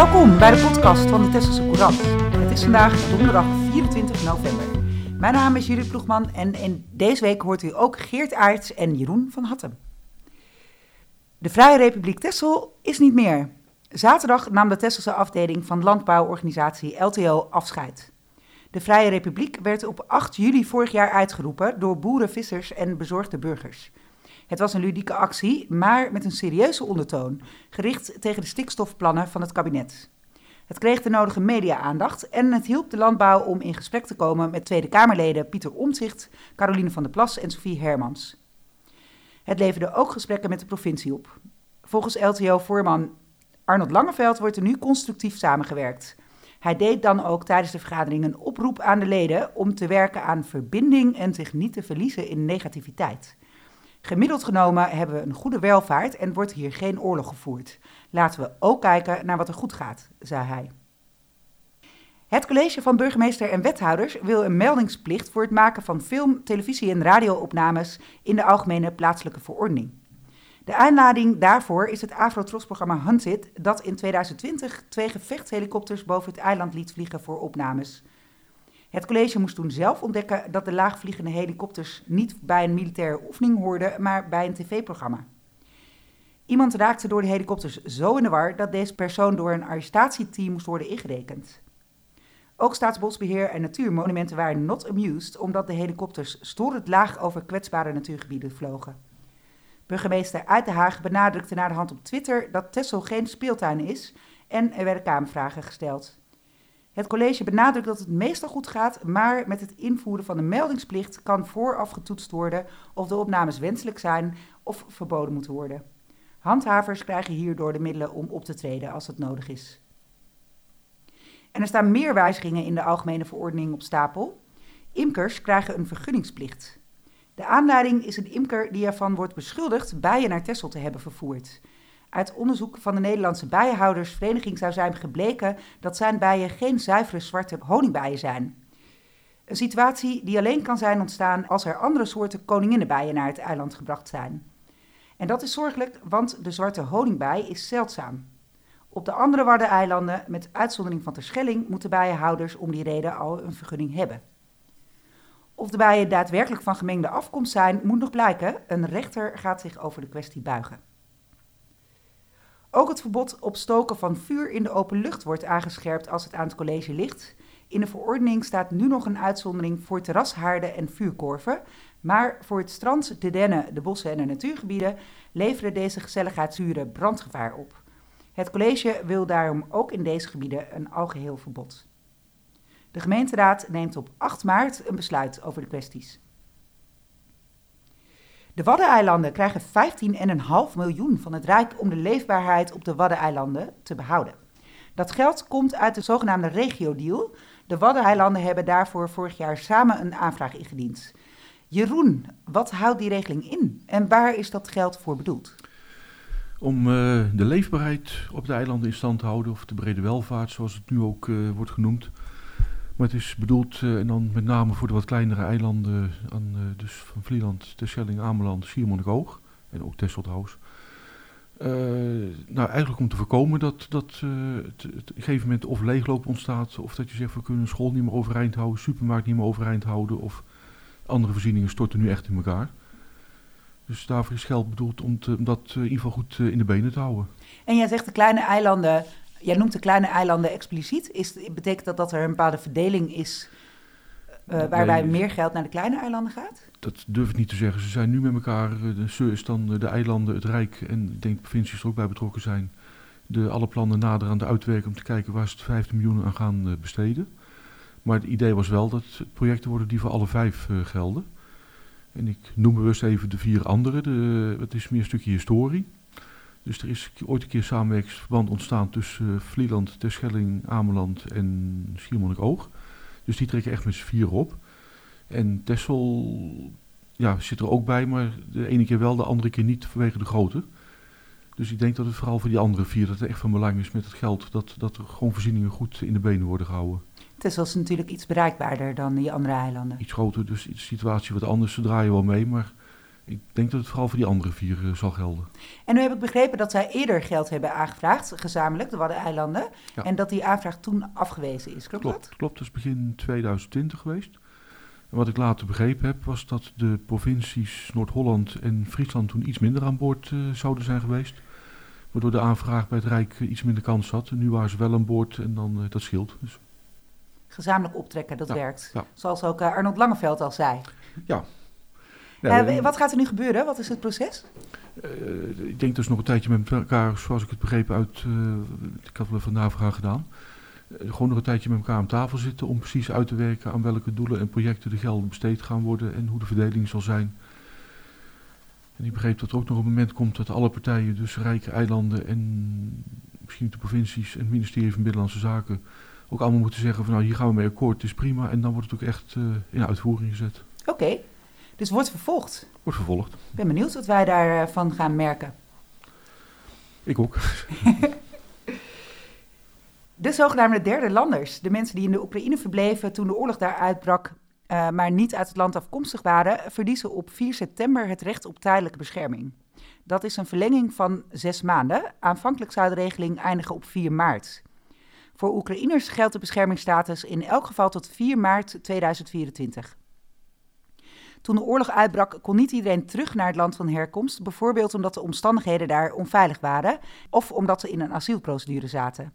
Welkom bij de podcast van de Tesselse Courant. Het is vandaag donderdag 24 november. Mijn naam is Judith Ploegman en in deze week hoort u ook Geert Aerts en Jeroen van Hattem. De Vrije Republiek Tessel is niet meer. Zaterdag nam de Tesselse afdeling van landbouworganisatie LTO afscheid. De Vrije Republiek werd op 8 juli vorig jaar uitgeroepen door boeren, vissers en bezorgde burgers. Het was een ludieke actie, maar met een serieuze ondertoon, gericht tegen de stikstofplannen van het kabinet. Het kreeg de nodige media-aandacht en het hielp de landbouw om in gesprek te komen met Tweede Kamerleden Pieter Omtzigt, Caroline van der Plas en Sophie Hermans. Het leverde ook gesprekken met de provincie op. Volgens LTO-voorman Arnold Langeveld wordt er nu constructief samengewerkt. Hij deed dan ook tijdens de vergadering een oproep aan de leden om te werken aan verbinding en zich niet te verliezen in negativiteit. Gemiddeld genomen hebben we een goede welvaart en wordt hier geen oorlog gevoerd. Laten we ook kijken naar wat er goed gaat, zei hij. Het college van burgemeester en wethouders wil een meldingsplicht voor het maken van film, televisie en radioopnames in de algemene plaatselijke verordening. De aanleiding daarvoor is het Afro-Tros-programma Hunted, dat in 2020 twee gevechtshelikopters boven het eiland liet vliegen voor opnames. Het college moest toen zelf ontdekken dat de laagvliegende helikopters niet bij een militaire oefening hoorden, maar bij een tv-programma. Iemand raakte door de helikopters zo in de war dat deze persoon door een arrestatieteam moest worden ingerekend. Ook Staatsbosbeheer en Natuurmonumenten waren not amused omdat de helikopters storend laag over kwetsbare natuurgebieden vlogen. Burgemeester Uit de Haag benadrukte naar de hand op Twitter dat Texel geen speeltuin is en er werden kamervragen gesteld. Het college benadrukt dat het meestal goed gaat, maar met het invoeren van de meldingsplicht kan vooraf getoetst worden of de opnames wenselijk zijn of verboden moeten worden. Handhavers krijgen hierdoor de middelen om op te treden als het nodig is. En er staan meer wijzigingen in de Algemene Verordening op stapel. Imkers krijgen een vergunningsplicht. De aanleiding is een imker die ervan wordt beschuldigd bijen naar Texel te hebben vervoerd. Uit onderzoek van de Nederlandse Bijenhoudersvereniging zou zijn gebleken dat zijn bijen geen zuivere zwarte honingbijen zijn. Een situatie die alleen kan zijn ontstaan als er andere soorten koninginnenbijen naar het eiland gebracht zijn. En dat is zorgelijk, want de zwarte honingbij is zeldzaam. Op de andere Waddeneilanden, met uitzondering van Terschelling, moeten bijenhouders om die reden al een vergunning hebben. Of de bijen daadwerkelijk van gemengde afkomst zijn, moet nog blijken. Een rechter gaat zich over de kwestie buigen. Ook het verbod op stoken van vuur in de open lucht wordt aangescherpt als het aan het college ligt. In de verordening staat nu nog een uitzondering voor terrashaarden en vuurkorven. Maar voor het strand, de dennen, de bossen en de natuurgebieden leveren deze gezelligheidsuren brandgevaar op. Het college wil daarom ook in deze gebieden een algeheel verbod. De gemeenteraad neemt op 8 maart een besluit over de kwesties. De Waddeneilanden krijgen 15,5 miljoen van het Rijk om de leefbaarheid op de Waddeneilanden te behouden. Dat geld komt uit de zogenaamde regio-deal. De Waddeneilanden hebben daarvoor vorig jaar samen een aanvraag ingediend. Jeroen, wat houdt die regeling in en waar is dat geld voor bedoeld? Om uh, de leefbaarheid op de eilanden in stand te houden, of de brede welvaart zoals het nu ook uh, wordt genoemd. Maar het is bedoeld uh, en dan met name voor de wat kleinere eilanden, aan, dus van Vlieland, Terschelling, Ameland, Schiermonnikoog en ook Texel trouwens. nou, eigenlijk om te voorkomen dat, dat het, het op een gegeven moment of leegloop ontstaat, of dat je zegt we kunnen school niet meer overeind houden, supermarkt niet meer overeind houden, of andere voorzieningen storten nu echt in elkaar. Dus daarvoor is geld bedoeld om dat in ieder geval goed in de benen te houden. En jij zegt de kleine eilanden, jij noemt de kleine eilanden expliciet. Is, betekent dat dat er een bepaalde verdeling is uh, waarbij nee, meer geld naar de kleine eilanden gaat? Dat durf ik niet te zeggen. Ze zijn nu met elkaar, de SUR is dan de eilanden, het Rijk en ik denk de provincies er ook bij betrokken zijn. De, alle plannen nader aan de uitwerken om te kijken waar ze het 15 miljoen aan gaan besteden. Maar het idee was wel dat het projecten worden die voor alle vijf uh, gelden. En ik noem bewust even de vier andere. De, het is meer een stukje historie. Dus er is ooit een keer samenwerkingsverband ontstaan tussen uh, Vlieland, Terschelling, Ameland en Schiermonnikoog. Dus die trekken echt met z'n vier op. En Tessel ja, zit er ook bij, maar de ene keer wel, de andere keer niet vanwege de grootte. Dus ik denk dat het vooral voor die andere vier dat het echt van belang is met het geld. Dat, dat er gewoon voorzieningen goed in de benen worden gehouden. Texel is natuurlijk iets bereikbaarder dan die andere eilanden. Iets groter, dus de situatie wat anders. Ze draaien wel mee, maar Ik denk dat het vooral voor die andere vier uh, zal gelden. En nu heb ik begrepen dat zij eerder geld hebben aangevraagd, gezamenlijk, de Waddeneilanden. Ja. En dat die aanvraag toen afgewezen is. Klopt, klopt dat? Klopt, dat is begin 2020 geweest. En wat ik later begrepen heb, was dat de provincies Noord-Holland en Friesland toen iets minder aan boord uh, zouden zijn geweest. Waardoor de aanvraag bij het Rijk iets minder kans had. En nu waren ze wel aan boord en dan dat scheelt. Dus. Gezamenlijk optrekken, dat werkt. Ja. Zoals ook Arnold Langeveld al zei. Ja, uh, wat gaat er nu gebeuren? Wat is het proces? Uh, ik denk dus nog een tijdje met elkaar, zoals ik het begrepen uit, uh, ik had wel een navraag gedaan. gewoon nog een tijdje met elkaar aan tafel zitten om precies uit te werken aan welke doelen en projecten de gelden besteed gaan worden en hoe de verdeling zal zijn. En ik begreep dat er ook nog een moment komt dat alle partijen, dus rijke eilanden en misschien de provincies en het ministerie van Binnenlandse Zaken, ook allemaal moeten zeggen van nou hier gaan we mee akkoord, het is prima. En dan wordt het ook echt in uitvoering gezet. Oké. Dus wordt vervolgd. Wordt vervolgd. Ik ben benieuwd wat wij daarvan gaan merken. Ik ook. de zogenaamde derde landers, de mensen die in de Oekraïne verbleven toen de oorlog daar uitbrak, uh, maar niet uit het land afkomstig waren, verliezen op 4 september het recht op tijdelijke bescherming. Dat is een verlenging van zes maanden. Aanvankelijk zou de regeling eindigen op 4 maart. Voor Oekraïners geldt de beschermingsstatus in elk geval tot 4 maart 2024. Toen de oorlog uitbrak, kon niet iedereen terug naar het land van herkomst, bijvoorbeeld omdat de omstandigheden daar onveilig waren of omdat ze in een asielprocedure zaten.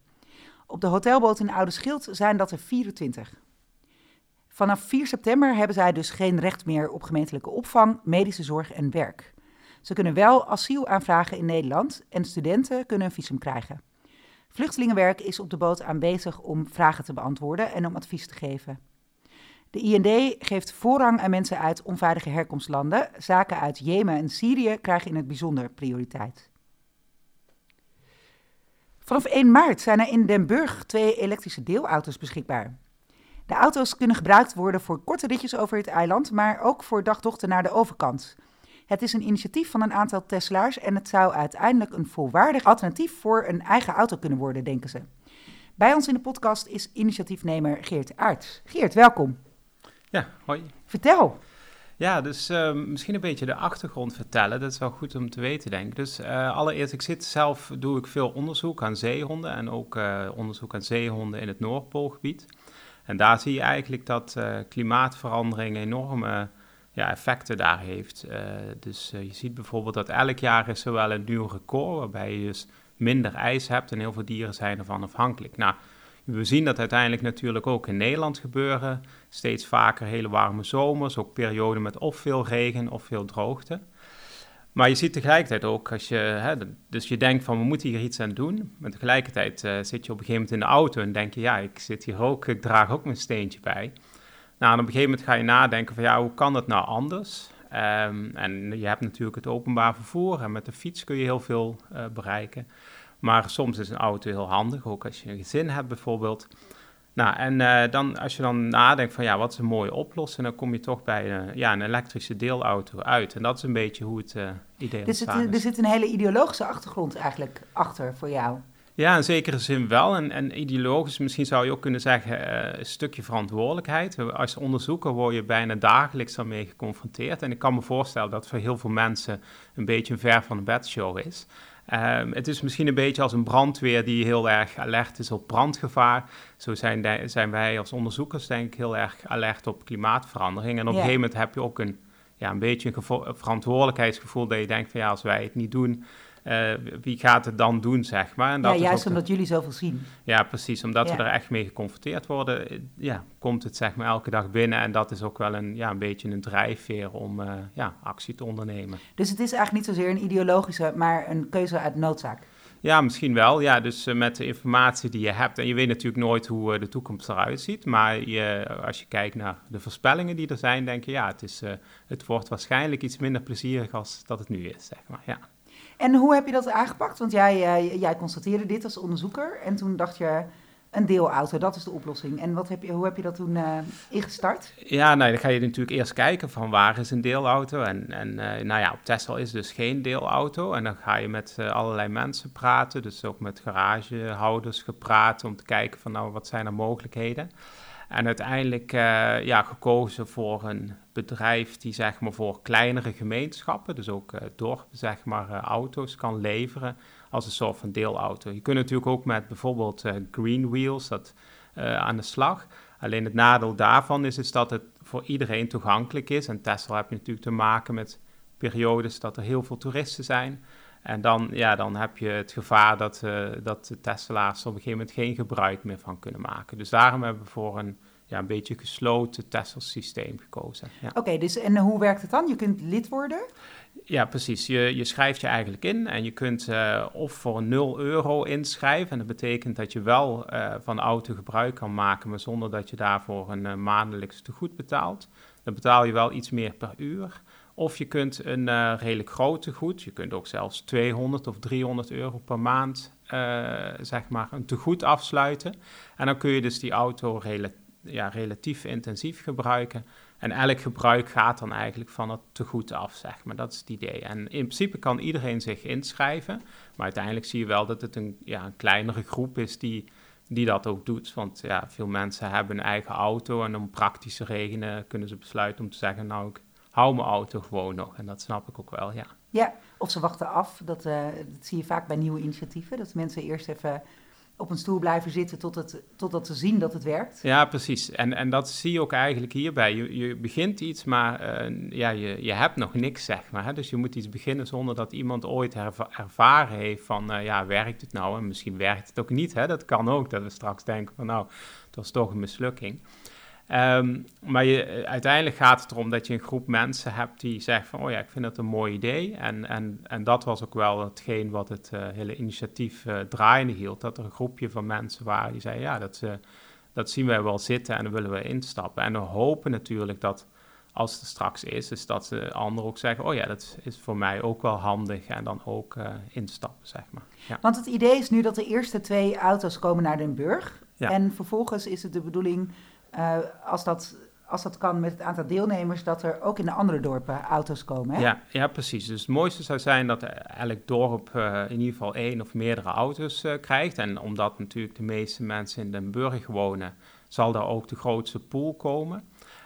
Op de hotelboot in Oude Schild zijn dat er 24. Vanaf 4 september hebben zij dus geen recht meer op gemeentelijke opvang, medische zorg en werk. Ze kunnen wel asiel aanvragen in Nederland en studenten kunnen een visum krijgen. Vluchtelingenwerk is op de boot aanwezig om vragen te beantwoorden en om advies te geven. De IND geeft voorrang aan mensen uit onveilige herkomstlanden. Zaken uit Jemen en Syrië krijgen in het bijzonder prioriteit. Vanaf 1 maart zijn er in Den Burg twee elektrische deelauto's beschikbaar. De auto's kunnen gebruikt worden voor korte ritjes over het eiland, maar ook voor dagtochten naar de overkant. Het is een initiatief van een aantal Tesla's en het zou uiteindelijk een volwaardig alternatief voor een eigen auto kunnen worden, denken ze. Bij ons in de podcast is initiatiefnemer Geert Aerts. Geert, welkom. Ja, hoi. Vertel. Ja, dus uh, misschien een beetje de achtergrond vertellen. Dat is wel goed om te weten, denk ik. Dus uh, allereerst, ik zit zelf, doe ik veel onderzoek aan zeehonden en ook uh, onderzoek aan zeehonden in het Noordpoolgebied. En daar zie je eigenlijk dat klimaatverandering enorme ja, effecten daar heeft. dus je ziet bijvoorbeeld dat elk jaar is er wel een nieuw record, waarbij je dus minder ijs hebt en heel veel dieren zijn ervan afhankelijk. Nou, we zien dat uiteindelijk natuurlijk ook in Nederland gebeuren. Steeds vaker hele warme zomers, ook perioden met of veel regen of veel droogte. Maar je ziet tegelijkertijd ook, als je, hè, dus je denkt van we moeten hier iets aan doen. Maar tegelijkertijd uh, zit je op een gegeven moment in de auto en denk je, ja, ik zit hier ook, ik draag ook mijn steentje bij. Nou, en op een gegeven moment ga je nadenken van ja, hoe kan dat nou anders? Um, en je hebt natuurlijk het openbaar vervoer en met de fiets kun je heel veel uh, bereiken. Maar soms is een auto heel handig, ook als je een gezin hebt bijvoorbeeld. Nou, en uh, dan, als je dan nadenkt van ja, wat is een mooie oplossing, dan kom je toch bij uh, ja, een elektrische deelauto uit. En dat is een beetje hoe het uh, idee dus het, is. Er zit een hele ideologische achtergrond eigenlijk achter voor jou. Ja, in zekere zin wel. En, en ideologisch misschien zou je ook kunnen zeggen een stukje verantwoordelijkheid. Als onderzoeker word je bijna dagelijks daarmee geconfronteerd. En ik kan me voorstellen dat voor heel veel mensen een beetje een ver van de bedshow is. Um, het is misschien een beetje als een brandweer die heel erg alert is op brandgevaar. Zo zijn, zijn wij als onderzoekers denk ik heel erg alert op klimaatverandering. En op een gegeven moment heb je ook een, ja, een beetje een verantwoordelijkheidsgevoel dat je denkt van ja, als wij het niet doen, uh, wie gaat het dan doen, zeg maar. En dat ja, juist omdat jullie zoveel zien. Ja, precies. Omdat we er echt mee geconfronteerd worden, eh, ja, komt het zeg maar elke dag binnen. En dat is ook wel een, ja, een beetje een drijfveer om uh, ja, actie te ondernemen. Dus het is eigenlijk niet zozeer een ideologische, maar een keuze uit noodzaak? Ja, misschien wel. Ja, dus uh, met de informatie die je hebt. En je weet natuurlijk nooit hoe uh, de toekomst eruit ziet. Maar je, als je kijkt naar de voorspellingen die er zijn, denk je ja, het, is, uh, het wordt waarschijnlijk iets minder plezierig als dat het nu is, zeg maar. Ja. En hoe heb je dat aangepakt? Want jij, uh, jij constateerde dit als onderzoeker en toen dacht je, een deelauto, dat is de oplossing. En wat heb je, hoe heb je dat toen uh, ingestart? Ja, nou, dan ga je natuurlijk eerst kijken van waar is een deelauto. En, en uh, nou ja, op Tesla is dus geen deelauto. En dan ga je met allerlei mensen praten, dus ook met garagehouders gepraat om te kijken van nou, wat zijn er mogelijkheden. En uiteindelijk uh, ja, gekozen voor een bedrijf die zeg maar voor kleinere gemeenschappen, dus ook uh, dorpen, zeg maar, uh, auto's kan leveren als een soort van deelauto. Je kunt natuurlijk ook met bijvoorbeeld Green Wheels dat, aan de slag. Alleen het nadeel daarvan is, is dat het voor iedereen toegankelijk is. En Tesla heb je natuurlijk te maken met periodes dat er heel veel toeristen zijn. En dan, ja, dan heb je het gevaar dat, dat de Tesla's op een gegeven moment geen gebruik meer van kunnen maken. Dus daarom hebben we voor een, ja, een beetje gesloten Tesla-systeem gekozen. Ja. Oké, dus en hoe werkt het dan? Je kunt lid worden? Ja, precies. Je, je schrijft je eigenlijk in en je kunt uh, of voor 0 euro inschrijven. En dat betekent dat je wel uh, van de auto gebruik kan maken, maar zonder dat je daarvoor een uh, maandelijks tegoed betaalt. Dan betaal je wel iets meer per uur. Of je kunt een redelijk grote goed, je kunt ook zelfs 200 of 300 euro per maand, zeg maar, een tegoed afsluiten. En dan kun je dus die auto rela ja, relatief intensief gebruiken. En elk gebruik gaat dan eigenlijk van het tegoed af, zeg maar. Dat is het idee. En in principe kan iedereen zich inschrijven. Maar uiteindelijk zie je wel dat het een, ja, een kleinere groep is die, die dat ook doet. Want ja, veel mensen hebben een eigen auto en om praktische redenen kunnen ze besluiten om te zeggen... nou, ik hou mijn auto gewoon nog. En dat snap ik ook wel, ja. Ja, of ze wachten af. Dat, uh, dat zie je vaak bij nieuwe initiatieven. Dat mensen eerst even op een stoel blijven zitten tot het, totdat ze zien dat het werkt. Ja, precies. En, en dat zie je ook eigenlijk hierbij. Je, je begint iets, maar uh, ja, je, je hebt nog niks, zeg maar. Hè? Dus je moet iets beginnen zonder dat iemand ooit erva ervaren heeft van... Uh, ja, werkt het nou? En misschien werkt het ook niet, hè? Dat kan ook, dat we straks denken van... nou, dat was toch een mislukking. Um, maar je, uiteindelijk gaat het erom dat je een groep mensen hebt die zeggen van, oh ja, ik vind dat een mooi idee. En, en, en dat was ook wel hetgeen wat het uh, hele initiatief uh, draaiende hield. Dat er een groepje van mensen waren die zeiden, ja, dat, uh, dat zien wij wel zitten en dan willen we instappen. En we hopen natuurlijk dat als het er straks is, is dat de anderen ook zeggen, oh ja, dat is voor mij ook wel handig en dan ook instappen, zeg maar. Ja. Want het idee is nu dat de eerste twee auto's komen naar Den Burg. Ja. En vervolgens is het de bedoeling uh, als, dat, als dat kan met het aantal deelnemers, dat er ook in de andere dorpen auto's komen. Hè? Ja, ja, precies. Dus het mooiste zou zijn dat elk dorp uh, in ieder geval één of meerdere auto's uh, krijgt. En omdat natuurlijk de meeste mensen in Den Burg wonen, zal daar ook de grootste pool komen.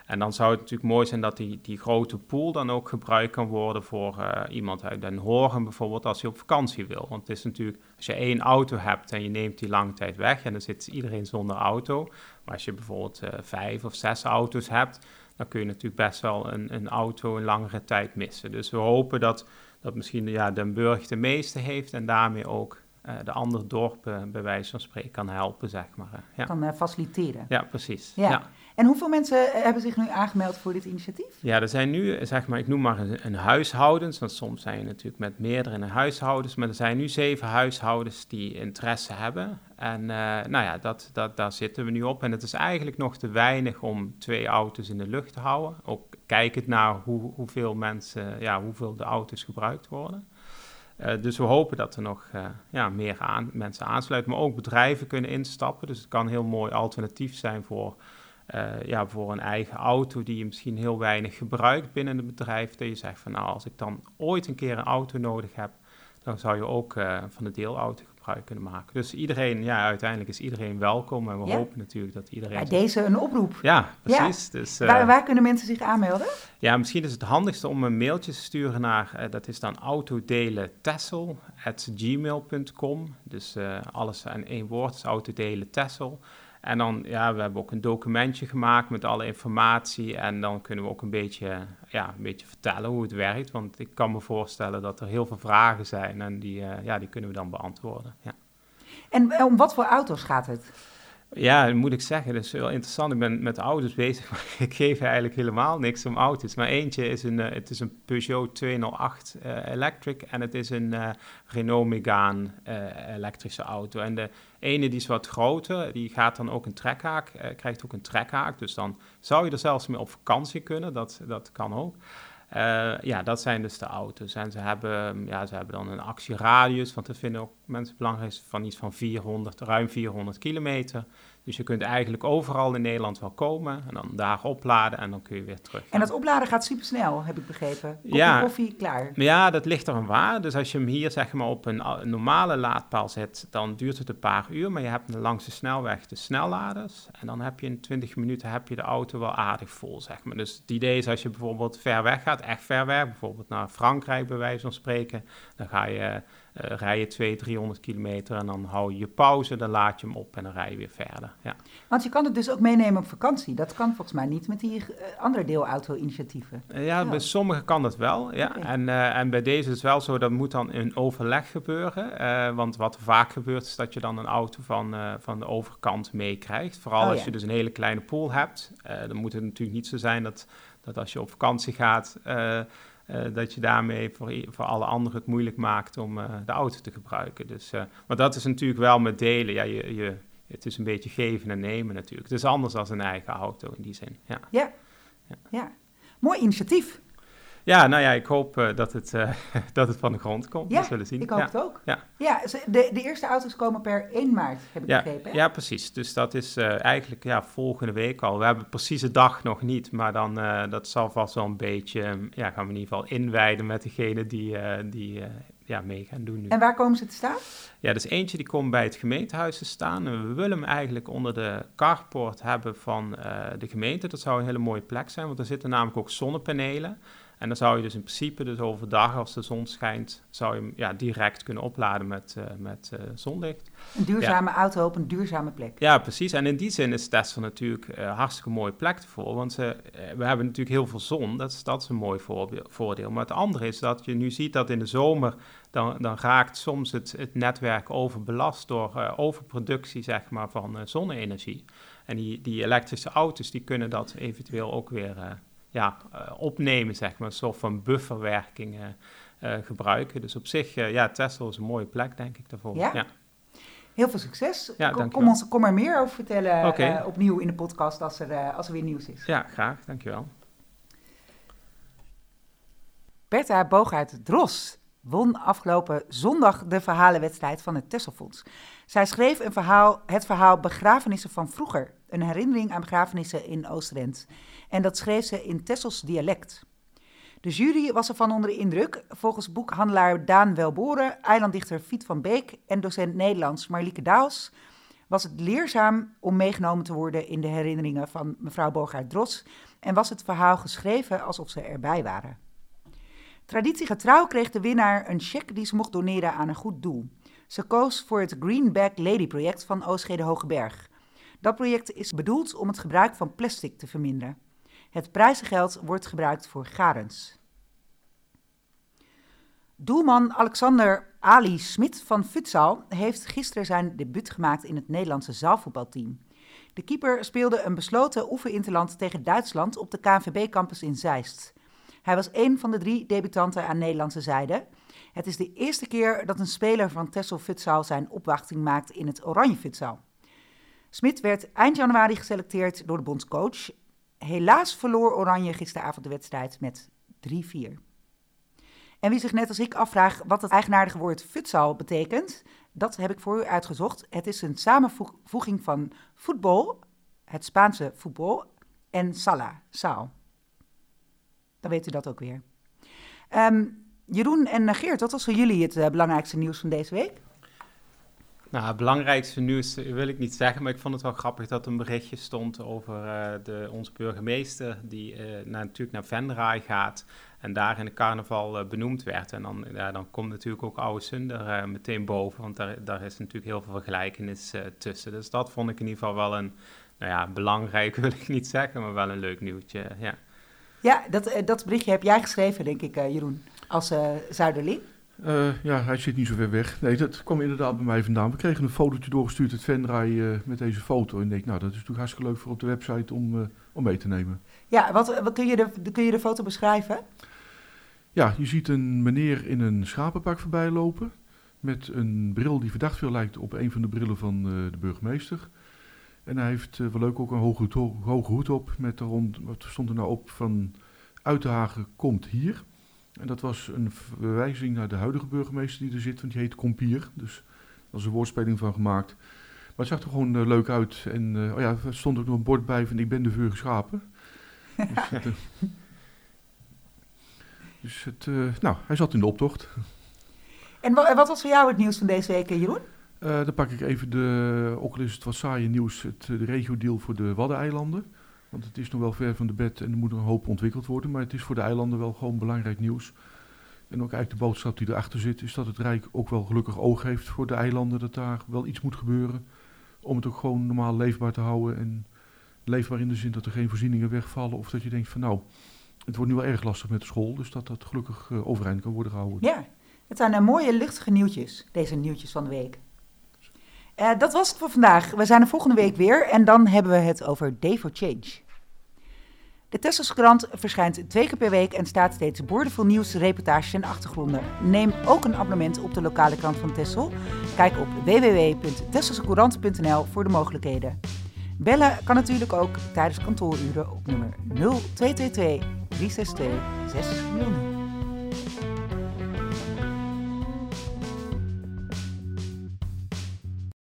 En dan zou het natuurlijk mooi zijn dat die, die grote pool dan ook gebruikt kan worden voor uh, iemand uit Den Horen bijvoorbeeld als hij op vakantie wil. Want het is natuurlijk, als je één auto hebt en je neemt die lange tijd weg en dan zit iedereen zonder auto. Maar als je bijvoorbeeld uh, vijf of zes auto's hebt, dan kun je natuurlijk best wel een, een auto een langere tijd missen. Dus we hopen dat, dat misschien ja, Den Burg de meeste heeft en daarmee ook uh, de andere dorpen bij wijze van spreken kan helpen, zeg maar. ja. Kan faciliteren. Ja, precies. ja. ja. En hoeveel mensen eh, hebben zich nu aangemeld voor dit initiatief? Ja, er zijn nu, eh, zeg maar, ik noem maar een, huishoudens, want soms zijn je natuurlijk met meerdere huishoudens, maar er zijn nu zeven huishoudens die interesse hebben. En uh, nou ja, dat, dat, daar zitten we nu op. En het is eigenlijk nog te weinig om twee auto's in de lucht te houden. Ook kijkend naar hoe, hoeveel mensen, ja, hoeveel de auto's gebruikt worden. Dus we hopen dat er nog ja, meer aan, mensen aansluiten, maar ook bedrijven kunnen instappen. Dus het kan een heel mooi alternatief zijn voor uh, ja, voor een eigen auto die je misschien heel weinig gebruikt binnen het bedrijf. Dat je zegt van nou, als ik dan ooit een keer een auto nodig heb, dan zou je ook uh, van de deelauto gebruik kunnen maken. Dus iedereen, ja, uiteindelijk is iedereen welkom en we ja. hopen natuurlijk dat iedereen... Ja, deze een oproep. Ja, precies. Ja. Dus, uh, waar, waar, kunnen mensen zich aanmelden? Ja, misschien is het handigste om een mailtje te sturen naar, dat is dan autodelentessel.gmail.com. Dus alles in één woord autodelen Tessel. En dan, ja, we hebben ook een documentje gemaakt met alle informatie. En dan kunnen we ook een beetje, ja, een beetje vertellen hoe het werkt. Want ik kan me voorstellen dat er heel veel vragen zijn en die, uh, ja, die kunnen we dan beantwoorden. Ja. En eh, om wat voor auto's gaat het? Ja, moet ik zeggen, dat is heel interessant. Ik ben met auto's bezig, maar ik geef eigenlijk helemaal niks om auto's. Maar eentje is een, uh, het is een Peugeot 208 uh, Electric en het is een uh, Renault Megane elektrische auto. En de ene die is wat groter, die gaat dan ook een trekhaak, krijgt ook een trekhaak. Dus dan zou je er zelfs mee op vakantie kunnen, dat, dat kan ook. Uh, ja, dat zijn dus de auto's. En ze hebben, ja, ze hebben dan een actieradius, want dat vinden ook mensen belangrijk, van iets van 400, ruim 400 kilometer. Dus je kunt eigenlijk overal in Nederland wel komen en dan daar opladen en dan kun je weer terug. En dat opladen gaat super snel, heb ik begrepen. Kopje Ja. koffie, klaar. Ja, dat ligt er een waar. Dus als je hem hier zeg maar op een normale laadpaal zet, dan duurt het een paar uur. Maar je hebt langs de snelweg de snelladers. En dan heb je in 20 minuten heb je de auto wel aardig vol, zeg maar. Dus het idee is als je bijvoorbeeld ver weg gaat, echt ver weg, bijvoorbeeld naar Frankrijk bij wijze van spreken. Dan ga je eh rij je 200, 300 kilometer en dan hou je je pauze, dan laad je hem op en dan rij je weer verder. Ja. Want je kan het dus ook meenemen op vakantie. Dat kan volgens mij niet met die eh, andere deelauto-initiatieven. Ja, Ja. bij sommigen kan dat wel. Ja. En, eh, en bij deze is het wel zo, dat moet dan in overleg gebeuren. Want wat vaak gebeurt, is dat je dan een auto van, van de overkant meekrijgt. Vooral Oh, als ja. je dus een hele kleine pool hebt. Dan moet het natuurlijk niet zo zijn dat, dat als je op vakantie gaat, dat je daarmee voor, voor alle anderen het moeilijk maakt om eh, de auto te gebruiken. Dus, eh, maar dat is natuurlijk wel met delen. Ja, je, je, het is een beetje geven en nemen natuurlijk. Het is anders dan een eigen auto in die zin. Ja. Ja. ja. Mooi initiatief. Ja, nou ja, ik hoop eh, dat, het, eh, dat het van de grond komt. Ja, we zullen zien. Ik hoop ja. het ook. Ja. Ja, de, de eerste auto's komen per 1 maart, heb ik Ja, begrepen. hè? ja, precies. Dus dat is eh, eigenlijk ja, volgende week al. We hebben precies de dag nog niet, maar dan dat zal vast wel een beetje, eh, ja, gaan we in ieder geval inwijden met degene die, die ja, mee gaan doen nu. En waar komen ze te staan? Ja, dus eentje die komt bij het gemeentehuis te staan. En we willen hem eigenlijk onder de carport hebben van de gemeente. Dat zou een hele mooie plek zijn, want er zitten namelijk ook zonnepanelen. En dan zou je dus in principe dus overdag, als de zon schijnt, zou je hem ja, direct kunnen opladen met, eh, met eh, zonlicht. Een duurzame auto op een duurzame plek. Ja, precies. En in die zin is Tesla natuurlijk een hartstikke mooie plek ervoor. Want ze, eh, we hebben natuurlijk heel veel zon. Dat is, dat is een mooi voordeel. Maar het andere is dat je nu ziet dat in de zomer... dan, dan raakt soms het, het netwerk overbelast door eh, overproductie zeg maar, van eh, zonne-energie. En die, die elektrische auto's die kunnen dat eventueel ook weer eh, ja, eh, opnemen, zeg maar. Een soort van bufferwerking eh, eh, gebruiken. Dus op zich, ja, Tesla is een mooie plek, denk ik, daarvoor. Ja? ja. Heel veel succes. Ja, kom, ons, kom er meer over vertellen opnieuw in de podcast als er, als er weer nieuws is. Ja, graag. Dankjewel. Bertha Boogaard-Dros won afgelopen zondag de verhalenwedstrijd van het Tesselfonds. Zij schreef een verhaal, het verhaal Begrafenissen van vroeger, een herinnering aan begrafenissen in Oost-Rent. En dat schreef ze in Tessels dialect. De jury was ervan onder de indruk. Volgens boekhandelaar Daan Welboren, eilanddichter Fiet van Beek en docent Nederlands Marlieke Daals was het leerzaam om meegenomen te worden in de herinneringen van mevrouw Boogaard-Dros en was het verhaal geschreven alsof ze erbij waren. Traditiegetrouw kreeg de winnaar een cheque die ze mocht doneren aan een goed doel. Ze koos voor het Greenback Lady project van Oostgede Hogeberg. Dat project is bedoeld om het gebruik van plastic te verminderen. Het prijzengeld wordt gebruikt voor garens. Doelman Alexander Ali Smit van Futsal heeft gisteren zijn debuut gemaakt in het Nederlandse zaalvoetbalteam. De keeper speelde een besloten oefeninterland tegen Duitsland op de KNVB-campus in Zeist. Hij was één van de drie debutanten aan Nederlandse zijde. Het is de eerste keer dat een speler van Tessel Futsal zijn opwachting maakt in het Oranje Futsal. Smit werd eind januari geselecteerd door de bondscoach. Helaas verloor Oranje gisteravond de wedstrijd met 3-4. En wie zich net als ik afvraagt wat het eigenaardige woord futsal betekent, dat heb ik voor u uitgezocht. Het is een samenvoeging van voetbal, het Spaanse voetbal, en sala, zaal. Dan weet u dat ook weer. Ehm, Jeroen en Geert, wat was voor jullie het eh, belangrijkste nieuws van deze week? Nou, het belangrijkste nieuws eh, wil ik niet zeggen, maar ik vond het wel grappig dat een berichtje stond over eh, de, onze burgemeester, die eh, naar, natuurlijk naar Venray gaat en daar in de carnaval benoemd werd. En dan, ja, dan komt natuurlijk ook Oude Sunder meteen boven, want daar, is natuurlijk heel veel vergelijkenis tussen. Dus dat vond ik in ieder geval wel een, nou ja, belangrijk wil ik niet zeggen, maar wel een leuk nieuwtje, ja. Ja, dat, dat berichtje heb jij geschreven, denk ik, Jeroen, als Zuiderling. Eh, ja, hij zit niet zo ver weg. Nee, dat kwam inderdaad bij mij vandaan. We kregen een fotootje doorgestuurd uit Venray eh, met deze foto. En ik denk, nou, dat is natuurlijk hartstikke leuk voor op de website om, eh, om mee te nemen. Ja, wat, wat kun, je de, kun je de foto beschrijven? Ja, je ziet een meneer in een schapenpak voorbij lopen. Met een bril die verdacht veel lijkt op een van de brillen van de burgemeester. En hij heeft wel leuk ook een hoge hoed, ho- hoge hoed op. Met daarond, wat stond er nou op van Uitenhagen komt hier. En dat was een verwijzing naar de huidige burgemeester die er zit, want die heet Kompier. Dus daar is een woordspeling van gemaakt. het zag er gewoon leuk uit. En oh ja, er stond ook nog een bord bij van ik ben de vuur geschapen. dus, het, dus het, nou, hij zat in de optocht. En wat was voor jou het nieuws van deze week, Jeroen? Uh, dan pak ik even de, ook al is het wat saaie nieuws, het, de regio-deal voor de Waddeneilanden. Want het is nog wel ver van de bed en er moet nog een hoop ontwikkeld worden. Maar het is voor de eilanden wel gewoon belangrijk nieuws. En ook eigenlijk de boodschap die erachter zit, is dat het Rijk ook wel gelukkig oog heeft voor de eilanden. Dat daar wel iets moet gebeuren. Om het ook gewoon normaal leefbaar te houden. En leefbaar in de zin dat er geen voorzieningen wegvallen. Of dat je denkt van nou, het wordt nu wel erg lastig met de school. Dus dat dat gelukkig uh, overeind kan worden gehouden. Ja, het zijn uh, mooie luchtige nieuwtjes, deze nieuwtjes van de week. Uh, dat was het voor vandaag. We zijn er volgende week weer en dan hebben we het over Day for Change. De Tesselse krant verschijnt twee keer per week en staat steeds boordevol nieuws, reportages en achtergronden. Neem ook een abonnement op de lokale krant van Tessel. Kijk op www.tesselsecourant.nl voor de mogelijkheden. Bellen kan natuurlijk ook tijdens kantooruren op nummer 0222 362 600.